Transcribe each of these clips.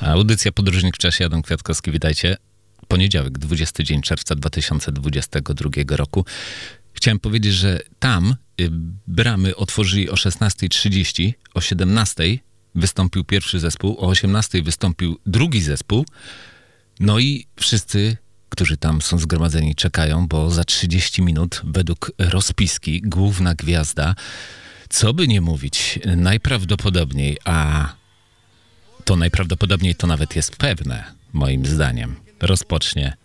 Audycja Podróżnik w czasie, Adam Kwiatkowski, witajcie. Poniedziałek, 20 dzień czerwca 2022 roku. Chciałem powiedzieć, że tam y, bramy otworzyli o 16.30, o 17.00 wystąpił pierwszy zespół, o 18.00 wystąpił drugi zespół, no i wszyscy, którzy tam są zgromadzeni, czekają, bo za 30 minut według rozpiski główna gwiazda, co by nie mówić, najprawdopodobniej, a to najprawdopodobniej to nawet jest pewne, moim zdaniem, rozpocznie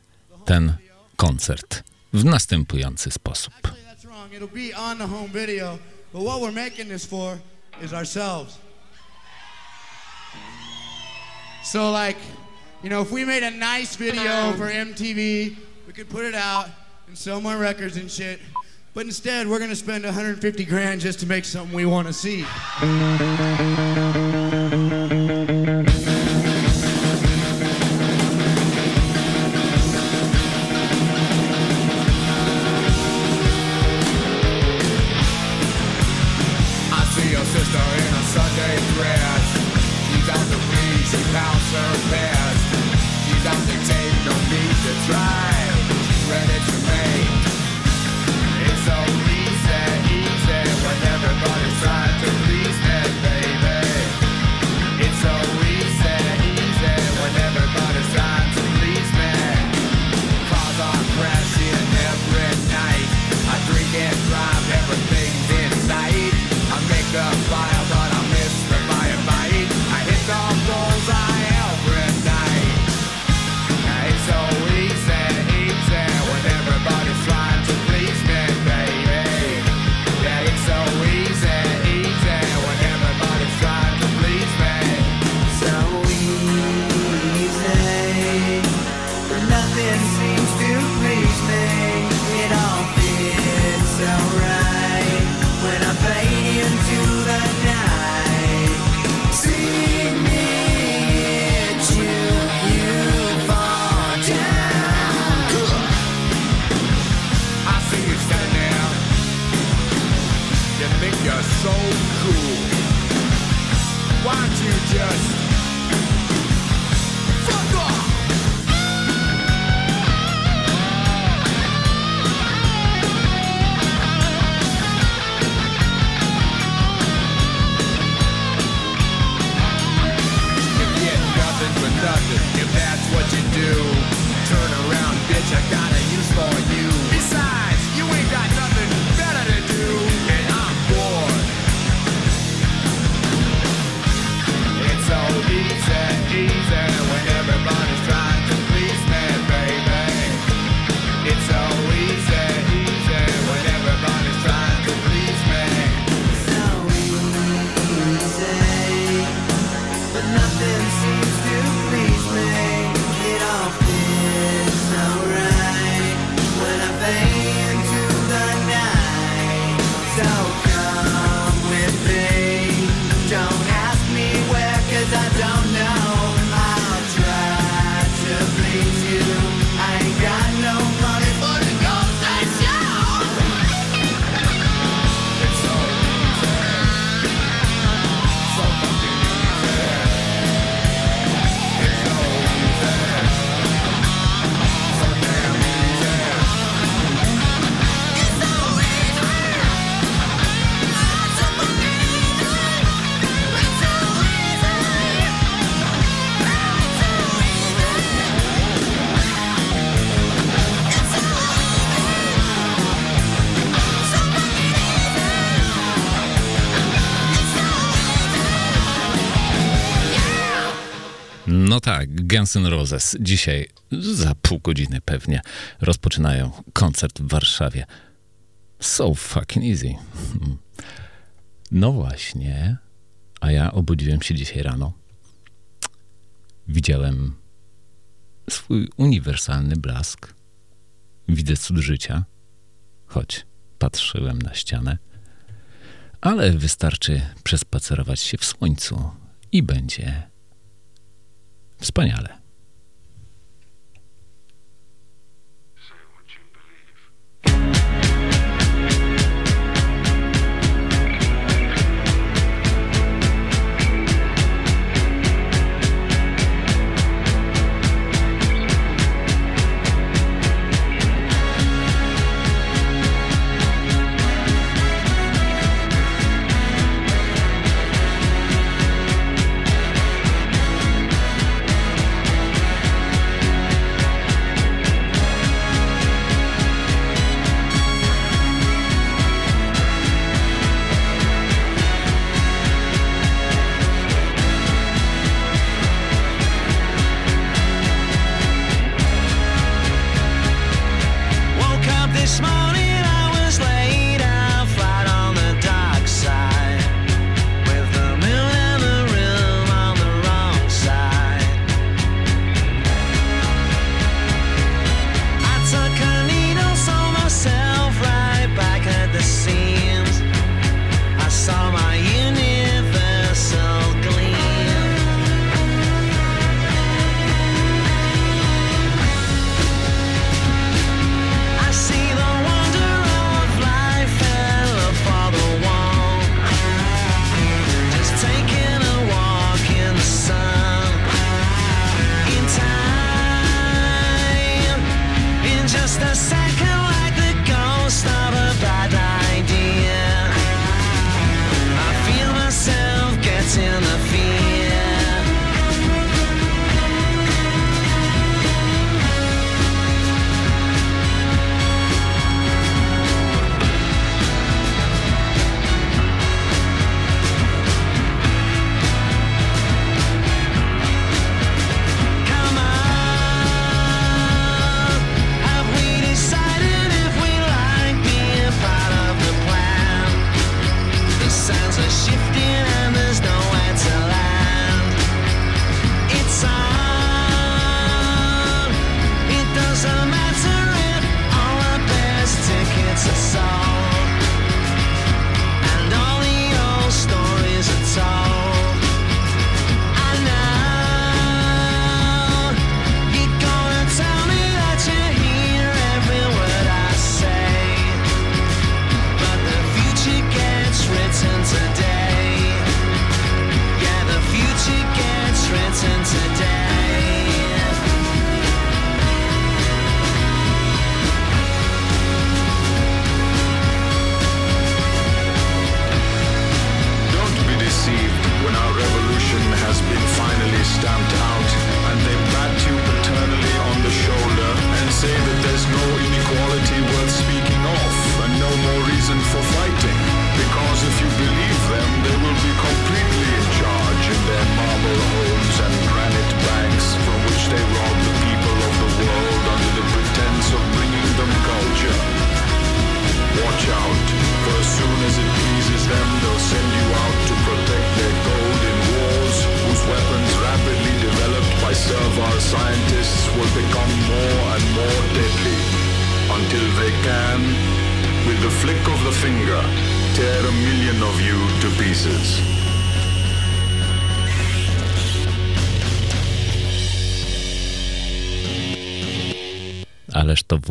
ten koncert w następujący sposób. So like, you know, if we made a nice video for MTV, we could put it out and sell more records and shit. But instead, we're gonna spend 150 grand just to make something we want see. Guns N' Roses dzisiaj za pół godziny pewnie rozpoczynają koncert w Warszawie. So fucking easy. No właśnie, a ja obudziłem się dzisiaj rano. Widziałem swój uniwersalny blask. Widzę cud życia, choć patrzyłem na ścianę. Ale wystarczy przespacerować się w słońcu i będzie Wspaniale.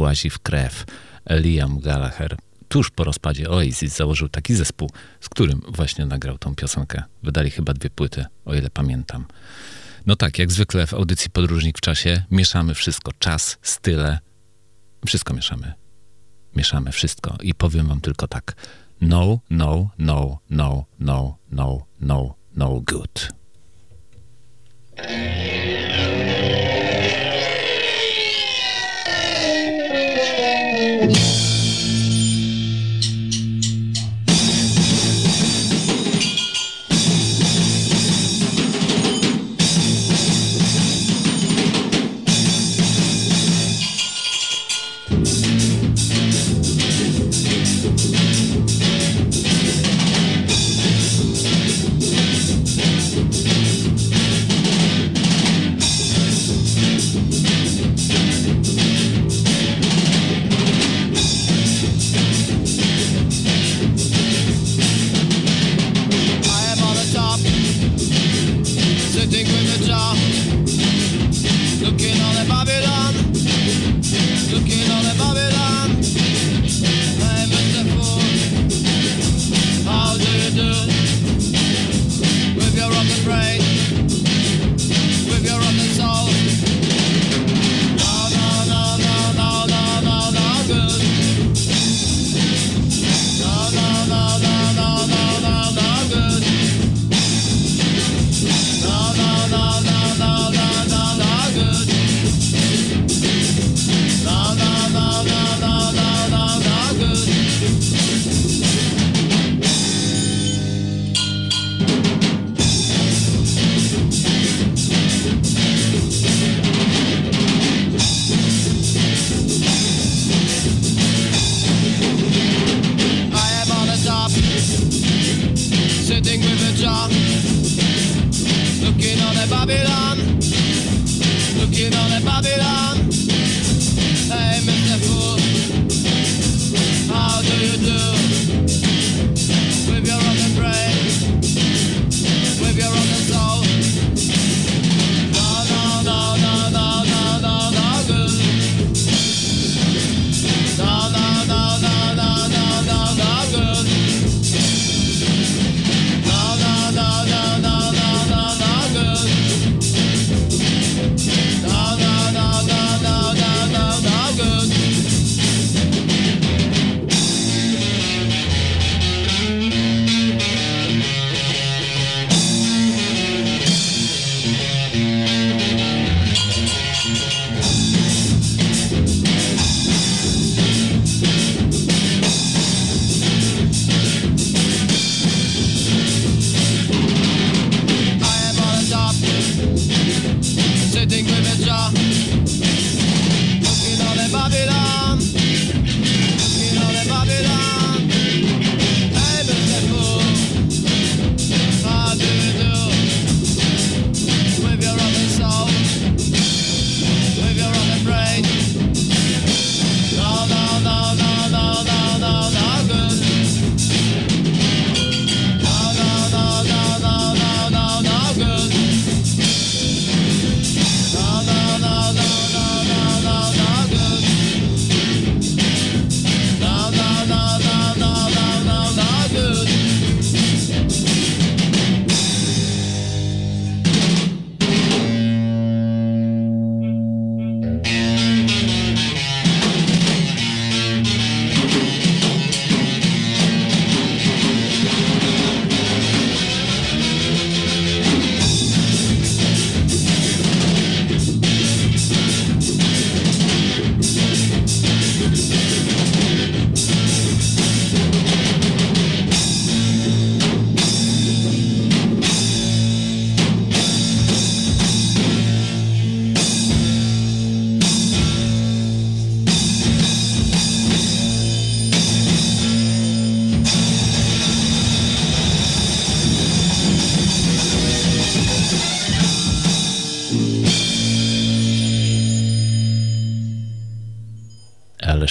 Włazi w krew. Liam Gallagher tuż po rozpadzie Oasis założył taki zespół, z którym właśnie nagrał tą piosenkę. Wydali chyba dwie płyty, o ile pamiętam. No tak, jak zwykle w audycji Podróżnik w czasie mieszamy wszystko. Czas, style, wszystko mieszamy. Mieszamy wszystko. I powiem wam tylko tak. No, no, no, no, no, no, no, no good. Bye.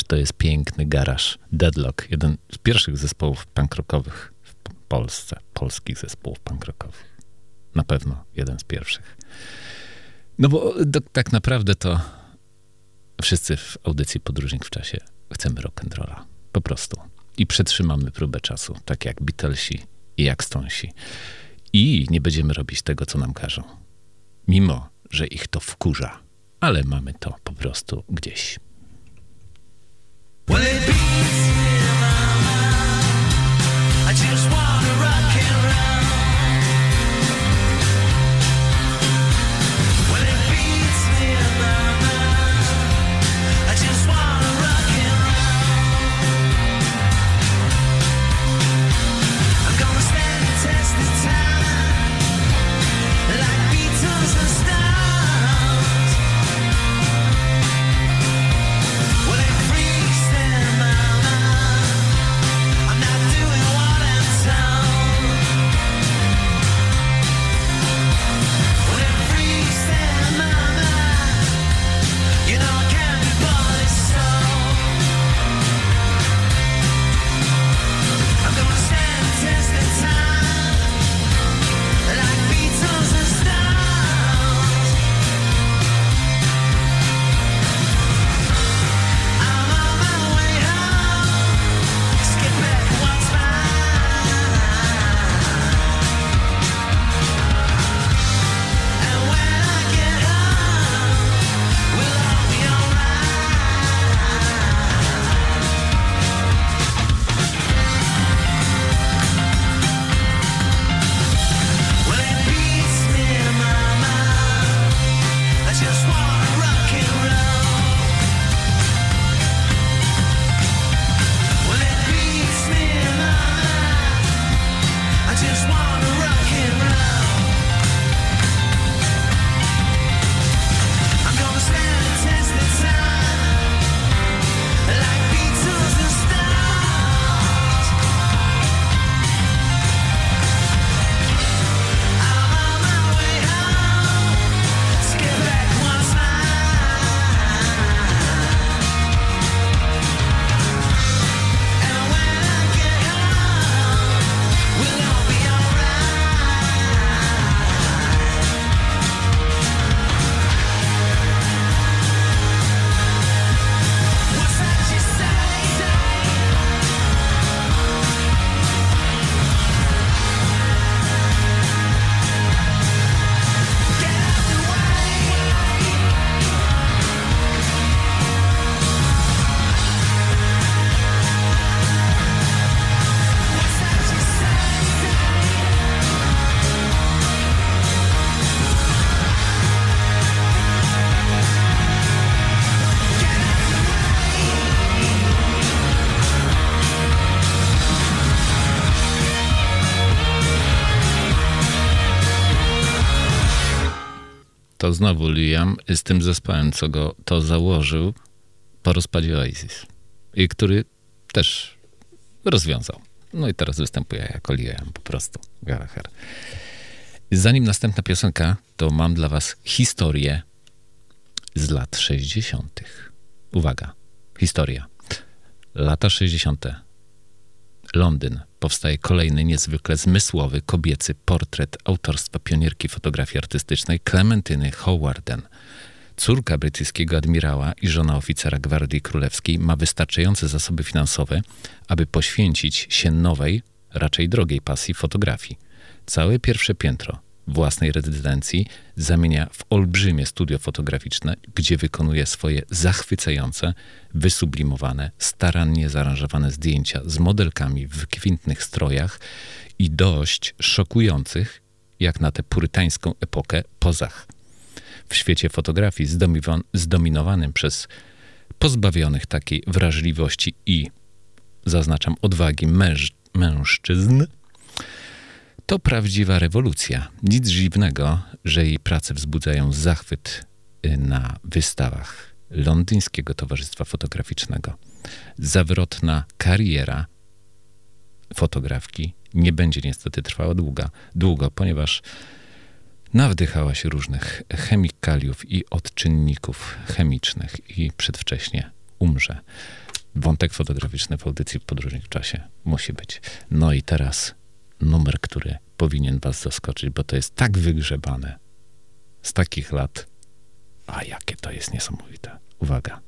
To jest piękny garaż. Deadlock, jeden z pierwszych zespołów punk rockowych w Polsce, polskich zespołów punk rockowych. Na pewno jeden z pierwszych. No bo do, tak naprawdę to wszyscy w audycji Podróżnik w czasie chcemy rock'n'rolla. Po prostu. I przetrzymamy próbę czasu, tak jak Beatlesi i jak Stonesi. I nie będziemy robić tego, co nam każą. Mimo, że ich to wkurza. Ale mamy to po prostu gdzieś. Well, it beats me, mama. I just wanna znowu Liam z tym zespołem, co go to założył po rozpadzie Oasis. I który też rozwiązał. No i teraz występuje jako Liam po prostu. Gallagher. Zanim następna piosenka, to mam dla was historię z lat 60. Uwaga, historia. Lata 60. Londyn. Powstaje kolejny niezwykle zmysłowy, kobiecy portret autorstwa pionierki fotografii artystycznej Clementyny Howarden. Córka brytyjskiego admirała i żona oficera Gwardii Królewskiej ma wystarczające zasoby finansowe, aby poświęcić się nowej, raczej drogiej pasji fotografii. Całe pierwsze piętro własnej rezydencji zamienia w olbrzymie studio fotograficzne, gdzie wykonuje swoje zachwycające, wysublimowane, starannie zaaranżowane zdjęcia z modelkami w kwintnych strojach i dość szokujących, jak na tę purytańską epokę, pozach. W świecie fotografii zdominowanym przez pozbawionych takiej wrażliwości i, zaznaczam, odwagi męż, mężczyzn, to prawdziwa rewolucja. Nic dziwnego, że jej prace wzbudzają zachwyt y, na wystawach Londyńskiego Towarzystwa Fotograficznego. Zawrotna kariera fotografki nie będzie niestety trwała długa, długo, ponieważ nawdychała się różnych chemikaliów i odczynników chemicznych i przedwcześnie umrze. Wątek fotograficzny w audycji w czasie musi być. No i teraz numer, który powinien was zaskoczyć, bo to jest tak wygrzebane z takich lat. A jakie to jest niesamowite. Uwaga.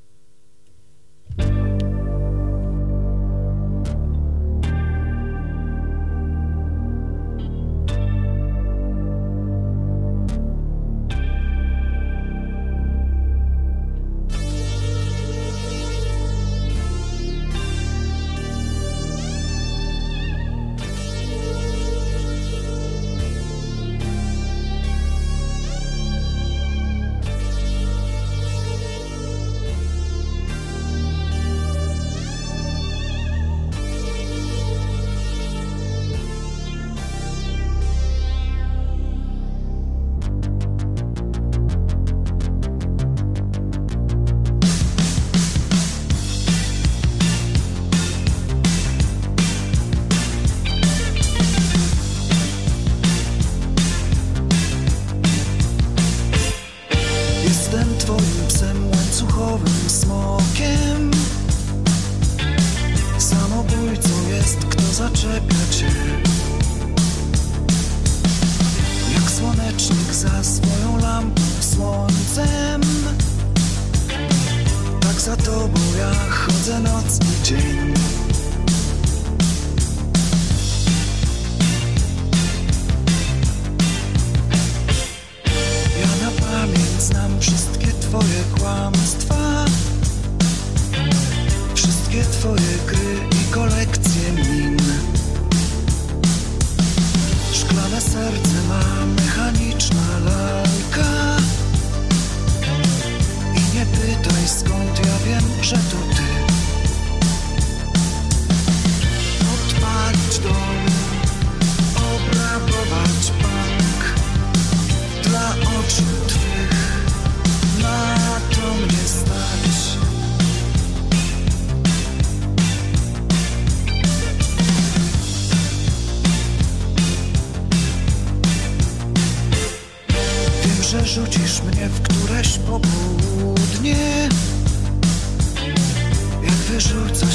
rzuca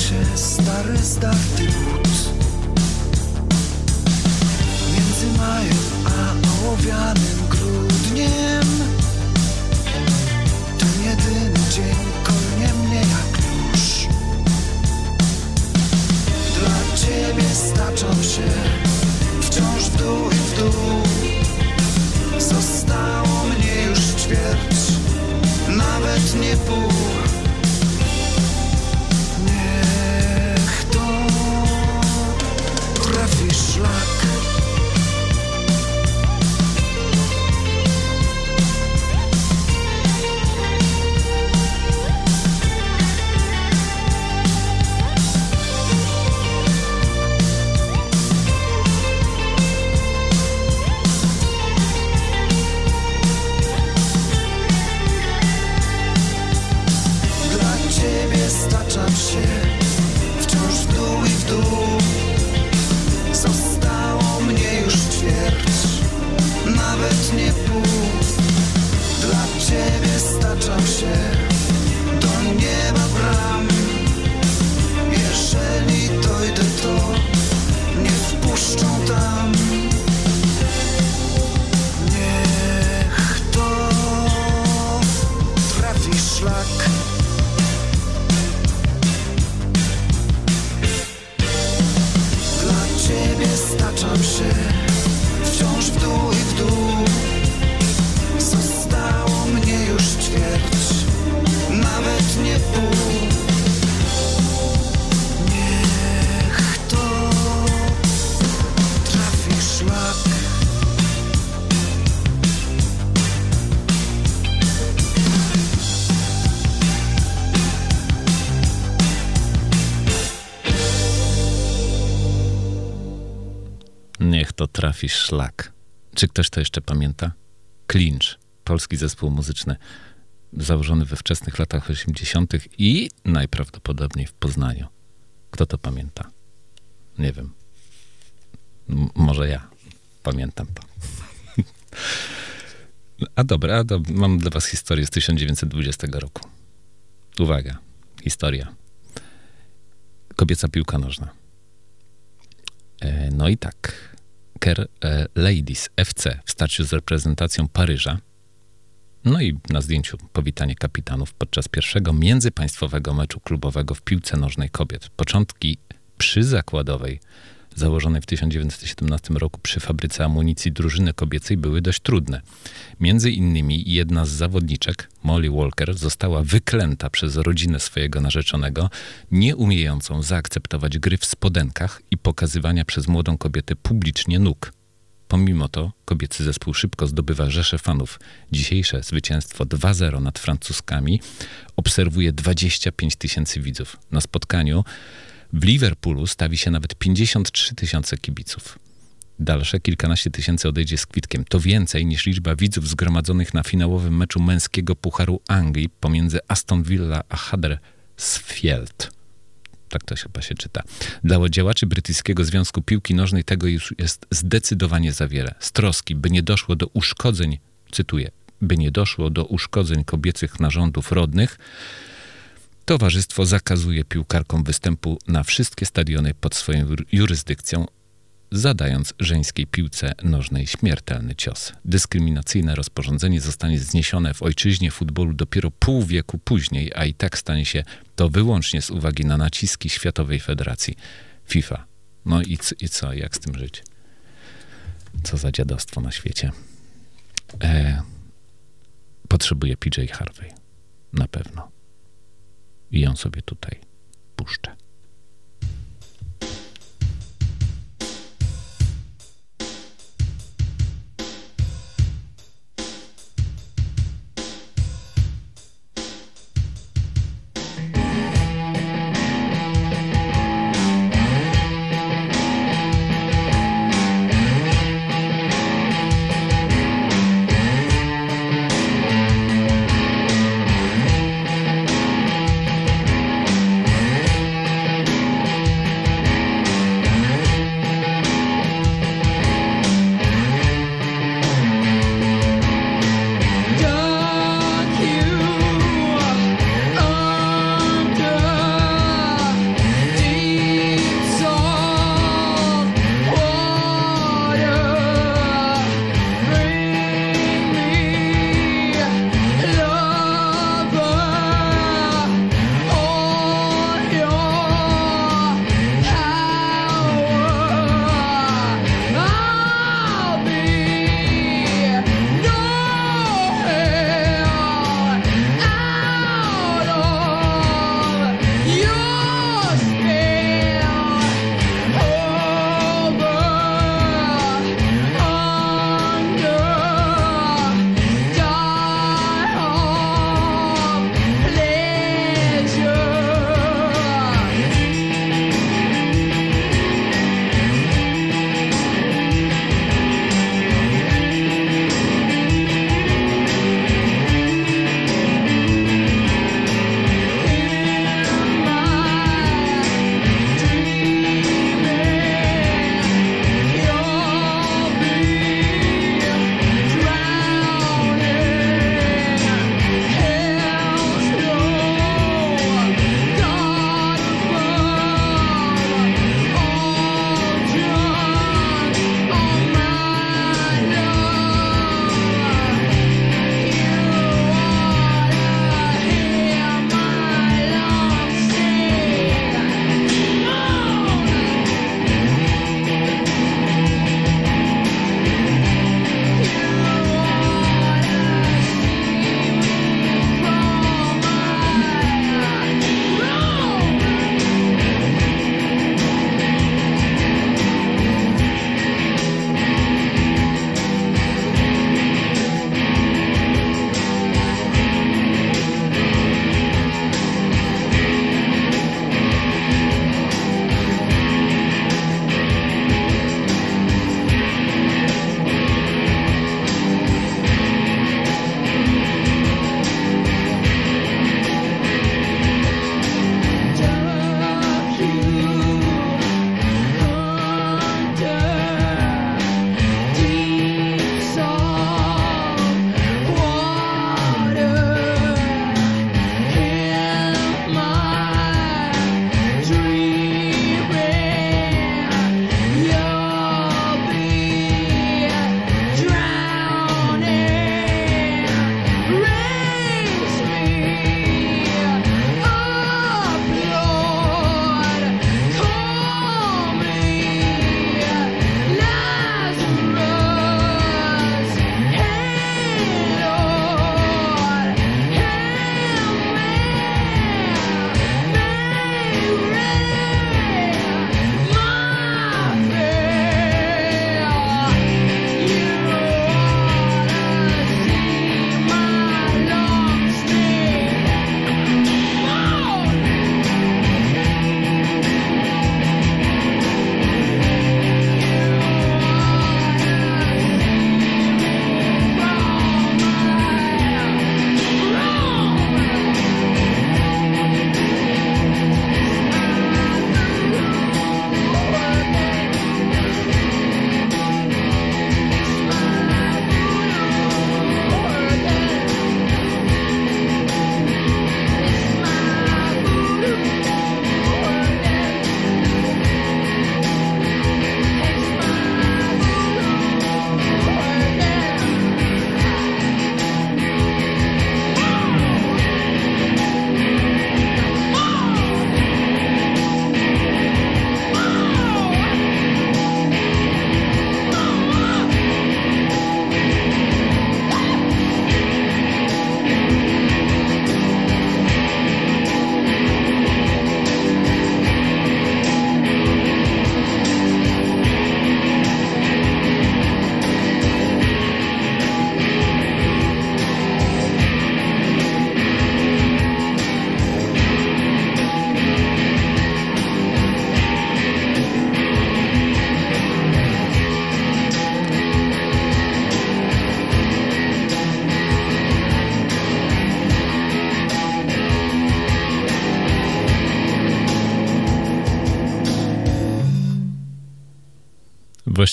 trafisz szlak. Czy ktoś to jeszcze pamięta? Clinch, polski zespół muzyczny, założony we wczesnych latach 80. i najprawdopodobniej w Poznaniu. Kto to pamięta? Nie wiem. M może ja pamiętam to. A dobra, a do, mam dla was historię z 1920 roku. Uwaga, historia. Kobieca piłka nożna. E, no i tak, Ker e, Ladies FC w starciu z reprezentacją Paryża. No i na zdjęciu powitanie kapitanów podczas pierwszego międzypaństwowego meczu klubowego w piłce nożnej kobiet. Początki przyzakładowej założonej w 1917 roku przy fabryce amunicji drużyny kobiecej były dość trudne. Między innymi jedna z zawodniczek, Molly Walker, została wyklęta przez rodzinę swojego narzeczonego, nie umiejącą zaakceptować gry w spodenkach i pokazywania przez młodą kobietę publicznie nóg. Pomimo to kobiecy zespół szybko zdobywa rzesze fanów. Dzisiejsze zwycięstwo 2-0 nad Francuskami obserwuje 25 tysięcy widzów. Na spotkaniu w Liverpoolu stawi się nawet 53 tysiące kibiców. Dalsze kilkanaście tysięcy odejdzie z kwitkiem. To więcej niż liczba widzów zgromadzonych na finałowym meczu męskiego Pucharu Anglii pomiędzy Aston Villa a Huddersfield. Tak to chyba się czyta. Dla działaczy brytyjskiego Związku Piłki Nożnej tego już jest zdecydowanie za wiele. Z troski, by nie doszło do uszkodzeń, cytuję, by nie doszło do uszkodzeń kobiecych narządów rodnych, Towarzystwo zakazuje piłkarkom występu na wszystkie stadiony pod swoją jurysdykcją, zadając żeńskiej piłce nożnej śmiertelny cios. Dyskryminacyjne rozporządzenie zostanie zniesione w ojczyźnie futbolu dopiero pół wieku później, a i tak stanie się to wyłącznie z uwagi na naciski Światowej Federacji FIFA. No i, i co, jak z tym żyć? Co za dziadostwo na świecie. E, potrzebuje PJ Harvey. Na pewno i ją sobie tutaj puszczę.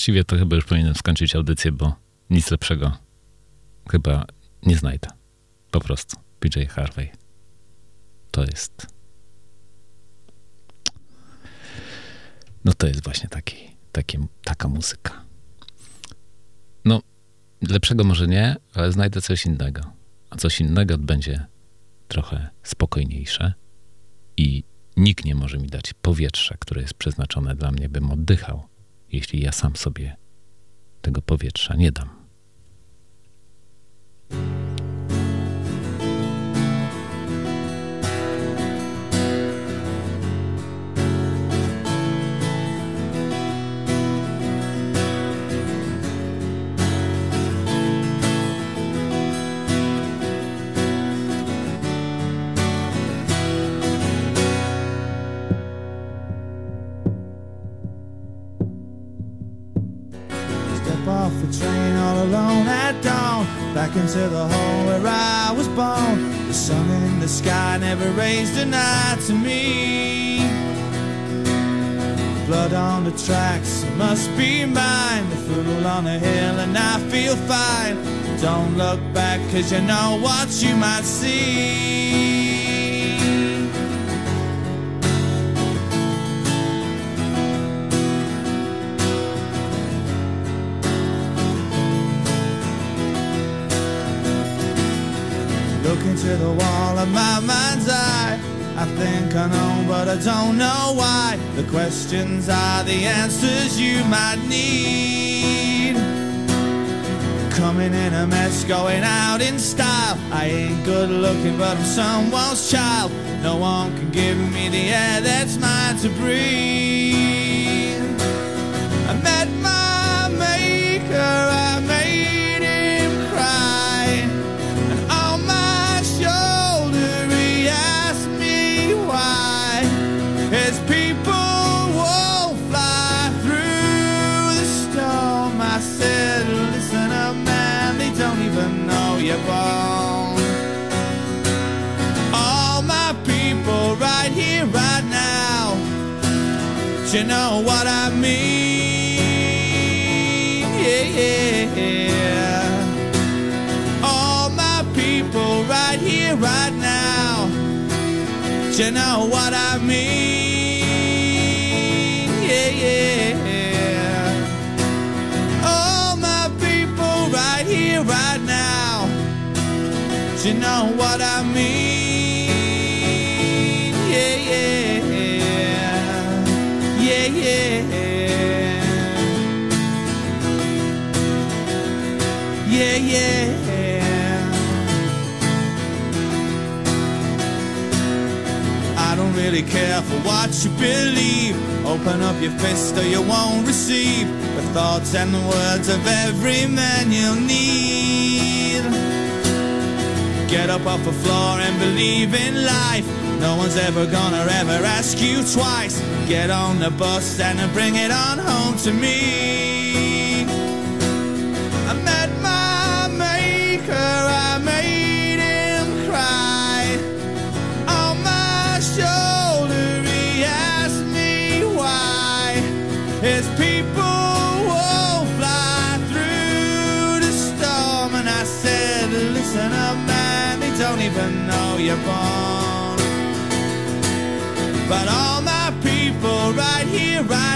Właściwie to chyba już powinienem skończyć audycję, bo nic lepszego chyba nie znajdę. Po prostu. PJ Harvey. To jest. No to jest właśnie taki, taki, taka muzyka. No, lepszego może nie, ale znajdę coś innego. A coś innego będzie trochę spokojniejsze i nikt nie może mi dać powietrza, które jest przeznaczone dla mnie, bym oddychał, jeśli ja sam sobie tego powietrza nie dam. Back into the home where I was born. The sun in the sky never raised an eye to me. Blood on the tracks, it must be mine. The fool on the hill, and I feel fine. Don't look back, cause you know what you might see. Look into the wall of my mind's eye. I think I know, but I don't know why. The questions are the answers you might need. Coming in a mess, going out in style. I ain't good looking, but I'm someone's child. No one can give me the air that's mine to breathe. You know what I mean? Yeah, yeah all my people right here, right now. Do you know what I mean? Yeah, yeah. All my people right here, right now. Do you know what I mean? Don't care for what you believe. Open up your fist or you won't receive the thoughts and the words of every man you'll need. Get up off the floor and believe in life. No one's ever gonna ever ask you twice. Get on the bus and bring it on home to me. I met my maker, born. But all my people right here, right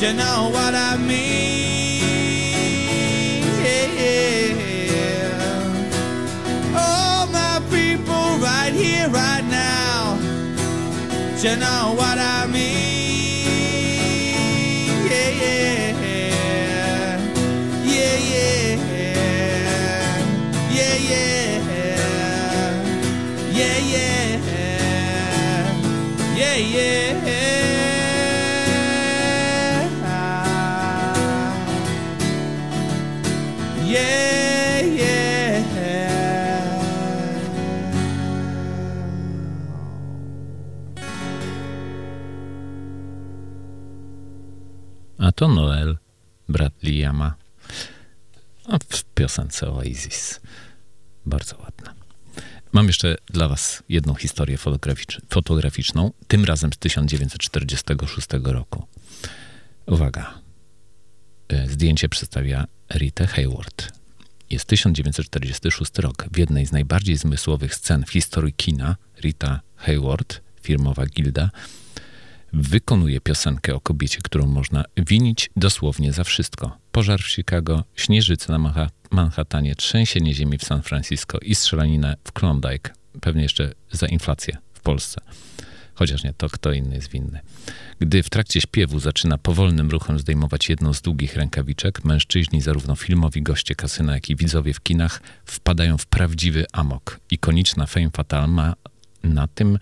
You know what I mean? Yeah. All my people right here, right now. You know what I mean? To Noel, brat Liama. A w piosence Oasis. Bardzo ładna. Mam jeszcze dla was jedną historię fotograficz- fotograficzną, tym razem z 1946 roku. Uwaga. E, Zdjęcie przedstawia Ritę Hayward. Jest 1946 rok. W jednej z najbardziej zmysłowych scen w historii kina Rita Hayward, firmowa gilda, wykonuje piosenkę o kobiecie, którą można winić dosłownie za wszystko. Pożar w Chicago, śnieżyce na Manha- Manhattanie, trzęsienie ziemi w San Francisco i strzelaninę w Klondike. Pewnie jeszcze za inflację w Polsce. Chociaż nie, to kto inny jest winny. Gdy w trakcie śpiewu zaczyna powolnym ruchem zdejmować jedną z długich rękawiczek, mężczyźni, zarówno filmowi goście kasyna, jak i widzowie w kinach, wpadają w prawdziwy amok. Ikoniczna Fame Fatale ma na tym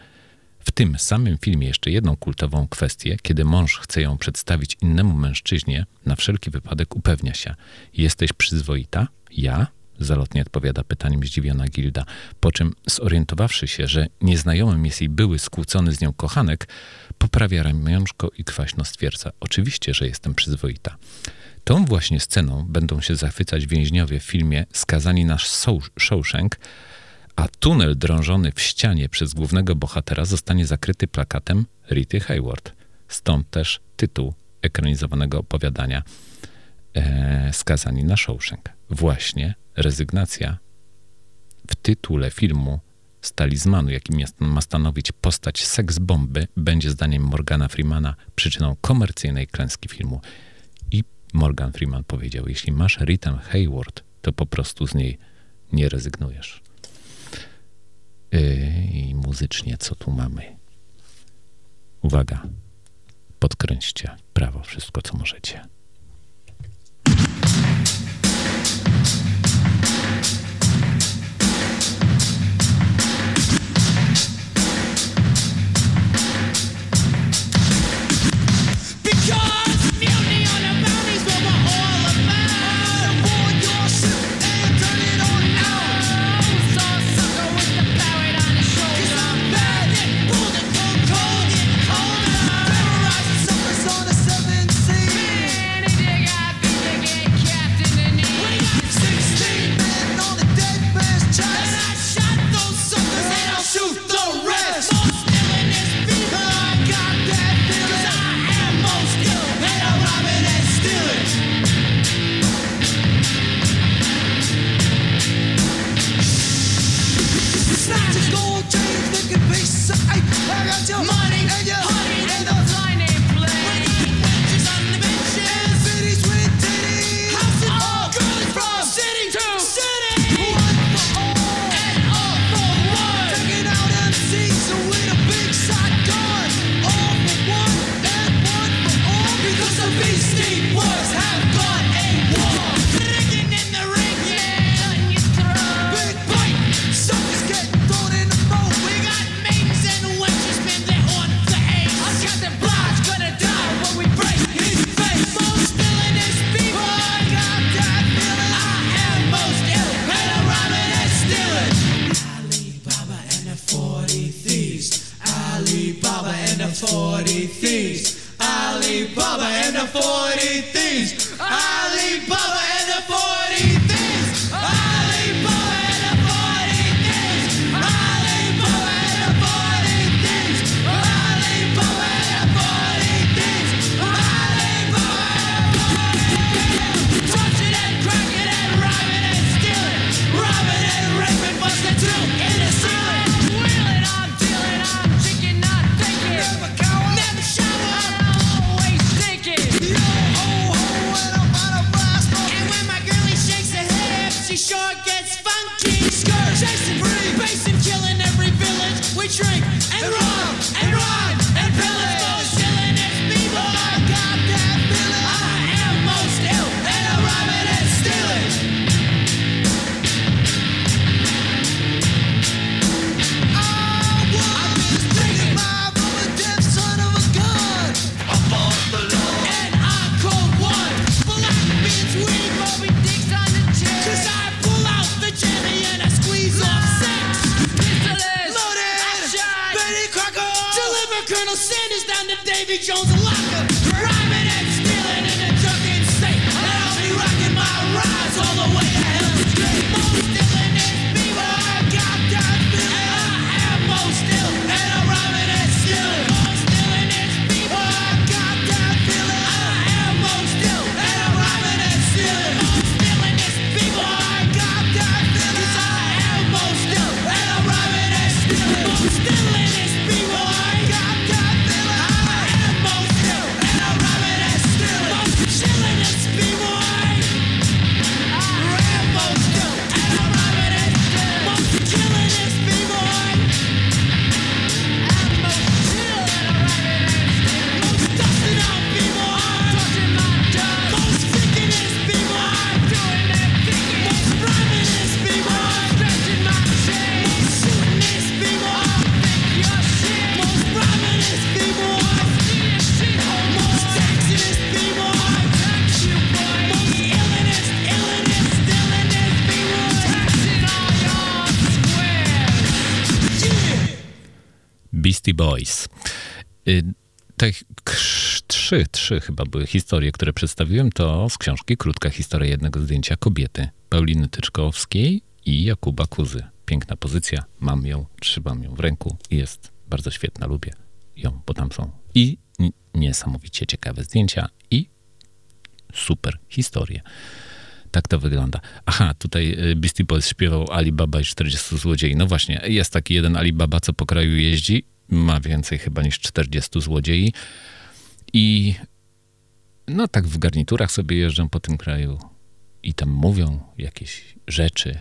w tym samym filmie jeszcze jedną kultową kwestię, kiedy mąż chce ją przedstawić innemu mężczyźnie, na wszelki wypadek upewnia się: Jesteś przyzwoita? Ja? Zalotnie odpowiada pytaniem zdziwiona Gilda, po czym zorientowawszy się, że nieznajomym jest jej były skłócony z nią kochanek, poprawia ramionczko i kwaśno stwierdza: Oczywiście, że jestem przyzwoita. Tą właśnie sceną będą się zachwycać więźniowie w filmie Skazani na Shawshank, a tunel drążony w ścianie przez głównego bohatera zostanie zakryty plakatem Rity Hayward. Stąd też tytuł ekranizowanego opowiadania e, Skazani na Shawshank. Właśnie rezygnacja w tytule filmu z talizmanu, jakim jest, ma stanowić postać seks bomby, będzie zdaniem Morgana Freemana przyczyną komercyjnej klęski filmu. I Morgan Freeman powiedział, jeśli masz Ritę Hayward, to po prostu z niej nie rezygnujesz. Yy, I muzycznie co tu mamy? Uwaga, podkręćcie prawo wszystko, co możecie. Deliver Colonel Sanders down to Davy Jones and lock up. Beastie Boys. Y, Te trzy, trzy chyba były historie, które przedstawiłem, to z książki Krótka historia jednego zdjęcia kobiety Pauliny Tyczkowskiej i Jakuba Kuzy. Piękna pozycja, mam ją, trzymam ją w ręku i jest bardzo świetna, lubię ją, bo tam są i niesamowicie ciekawe zdjęcia i super historie. Tak to wygląda. Aha, tutaj y, Beastie Boys śpiewał Alibaba i 40 złodziei. No właśnie, jest taki jeden Alibaba, co po kraju jeździ. Ma więcej chyba niż 40 złodziei. I no tak w garniturach sobie jeżdżą po tym kraju i tam mówią jakieś rzeczy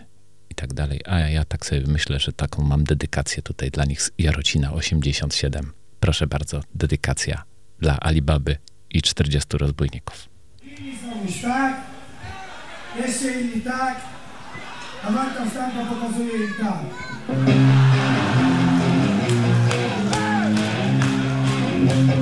i tak dalej. A ja tak sobie myślę, że taką mam dedykację tutaj dla nich z Jarocina 87. Proszę bardzo, dedykacja dla Alibaby i 40 rozbójników. Tak, jeszcze inni tak, a wstępna pokazuje im tak. Mm-hmm.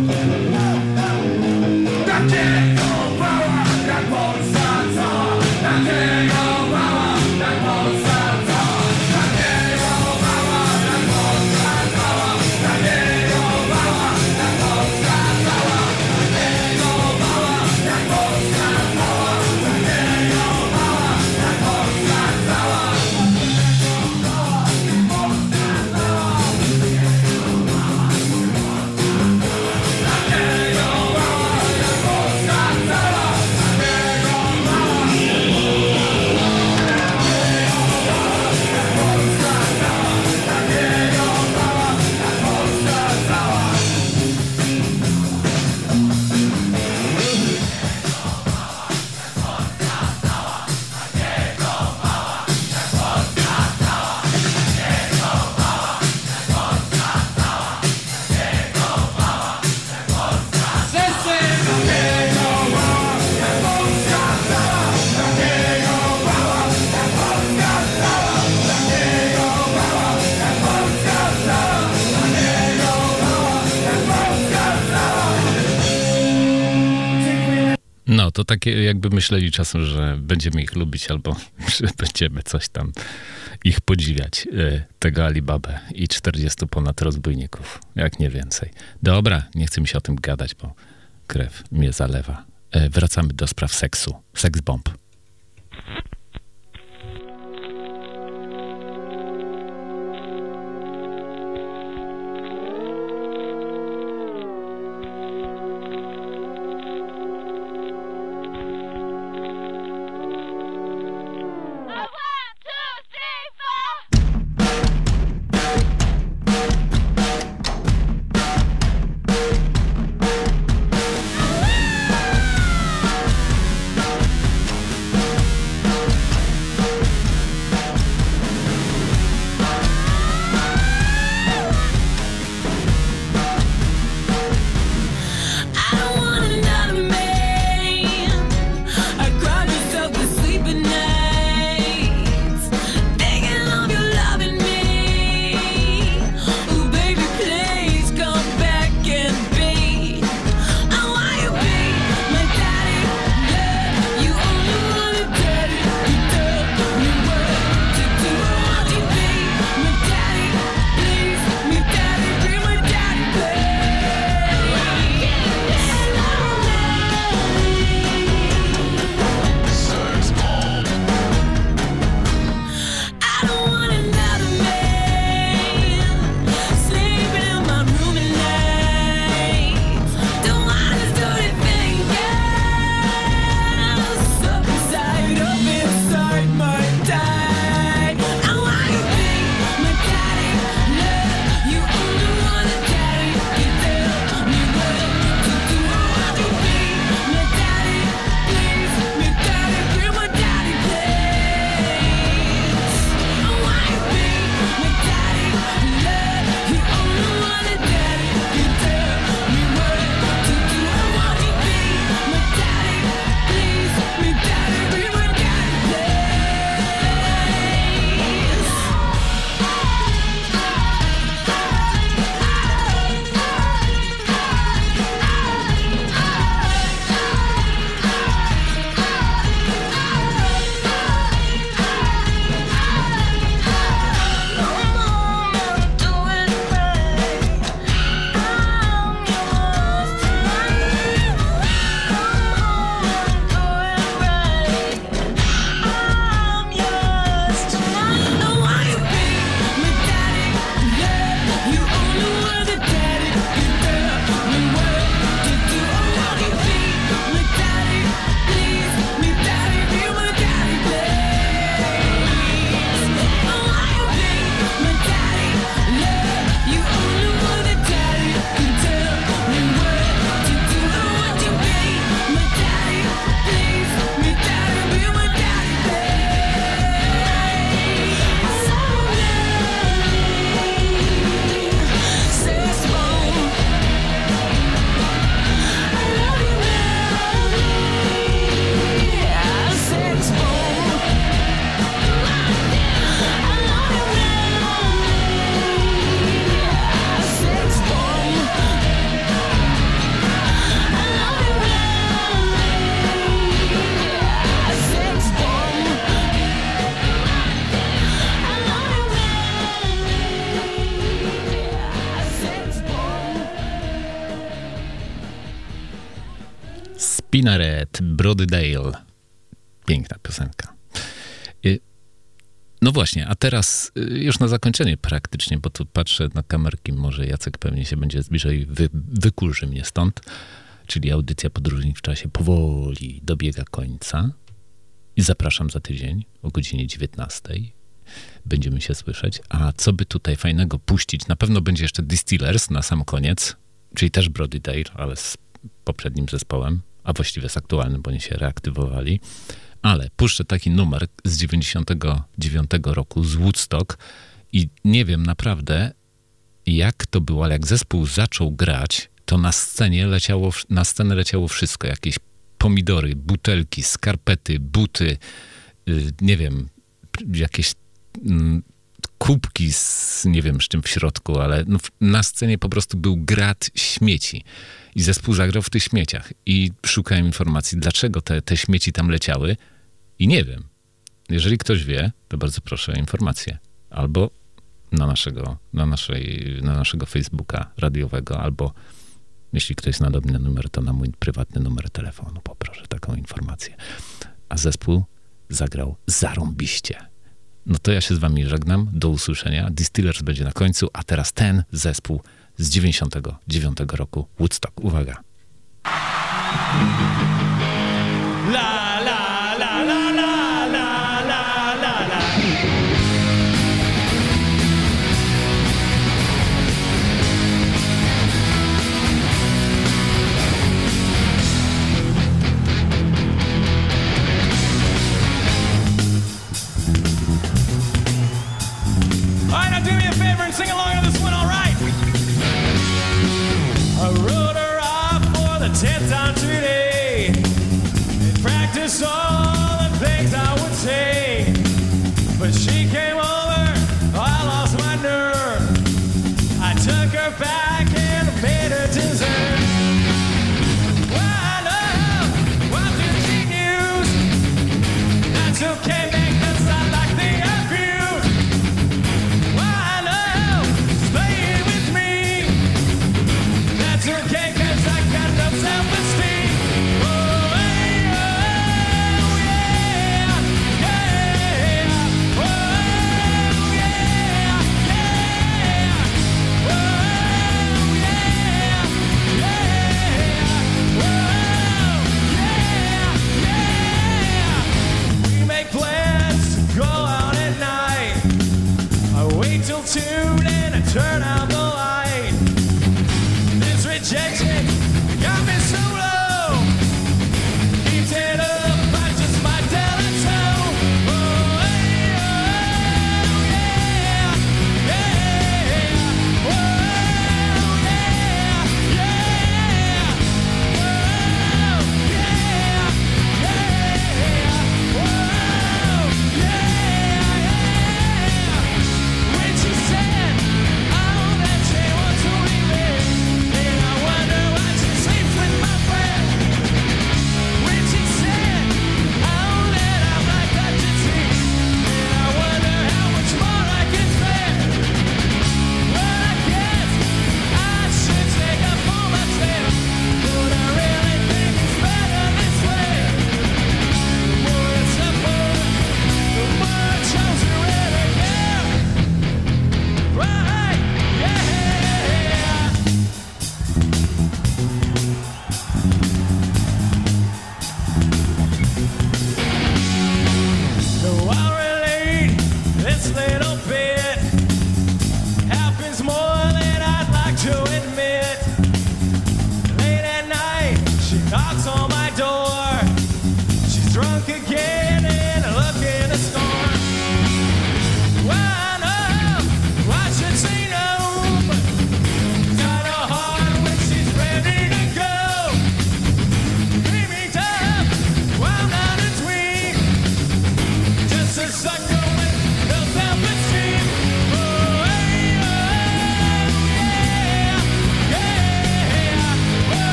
To takie jakby myśleli czasem, że będziemy ich lubić albo że będziemy coś tam ich podziwiać, e, tego Alibabę i 40 ponad rozbójników, jak nie więcej. Dobra, nie chcę mi się o tym gadać, bo krew mnie zalewa. E, Wracamy do spraw seksu. Seks bomb. Spinaret, Brody Dale. Piękna piosenka. Y, No właśnie, a teraz y, już na zakończenie praktycznie, bo tu patrzę na kamerki, może Jacek pewnie się będzie zbliżał i wy, wykurzy mnie stąd, czyli audycja Podróżnik w czasie powoli dobiega końca i zapraszam za tydzień o godzinie 19. Będziemy się słyszeć. A co by tutaj fajnego puścić? Na pewno będzie jeszcze Distillers na sam koniec, czyli też Brody Dale, ale z poprzednim zespołem, a właściwie z aktualnym, bo oni się reaktywowali. Ale puszczę taki numer z 99 roku z Woodstock i nie wiem naprawdę, jak to było, ale jak zespół zaczął grać, to na scenie leciało, na scenę leciało wszystko. Jakieś pomidory, butelki, skarpety, buty, y, nie wiem, jakieś mm, kubki z nie wiem z czym w środku, ale no, na scenie po prostu był grad śmieci. I zespół zagrał w tych śmieciach. I szukałem informacji, dlaczego te, te śmieci tam leciały. I nie wiem. Jeżeli ktoś wie, to bardzo proszę o informację. Albo na naszego, na naszej, na naszego Facebooka radiowego, albo jeśli ktoś zna dobry numer, to na mój prywatny numer telefonu poproszę taką informację. A zespół zagrał zarąbiście. No to ja się z wami żegnam. Do usłyszenia. Distillers będzie na końcu, a teraz ten zespół z 99 roku Woodstock. Uwaga. La la la la la la la la la. All right, now do me a favor and sing along yesterday and practice all. Turn out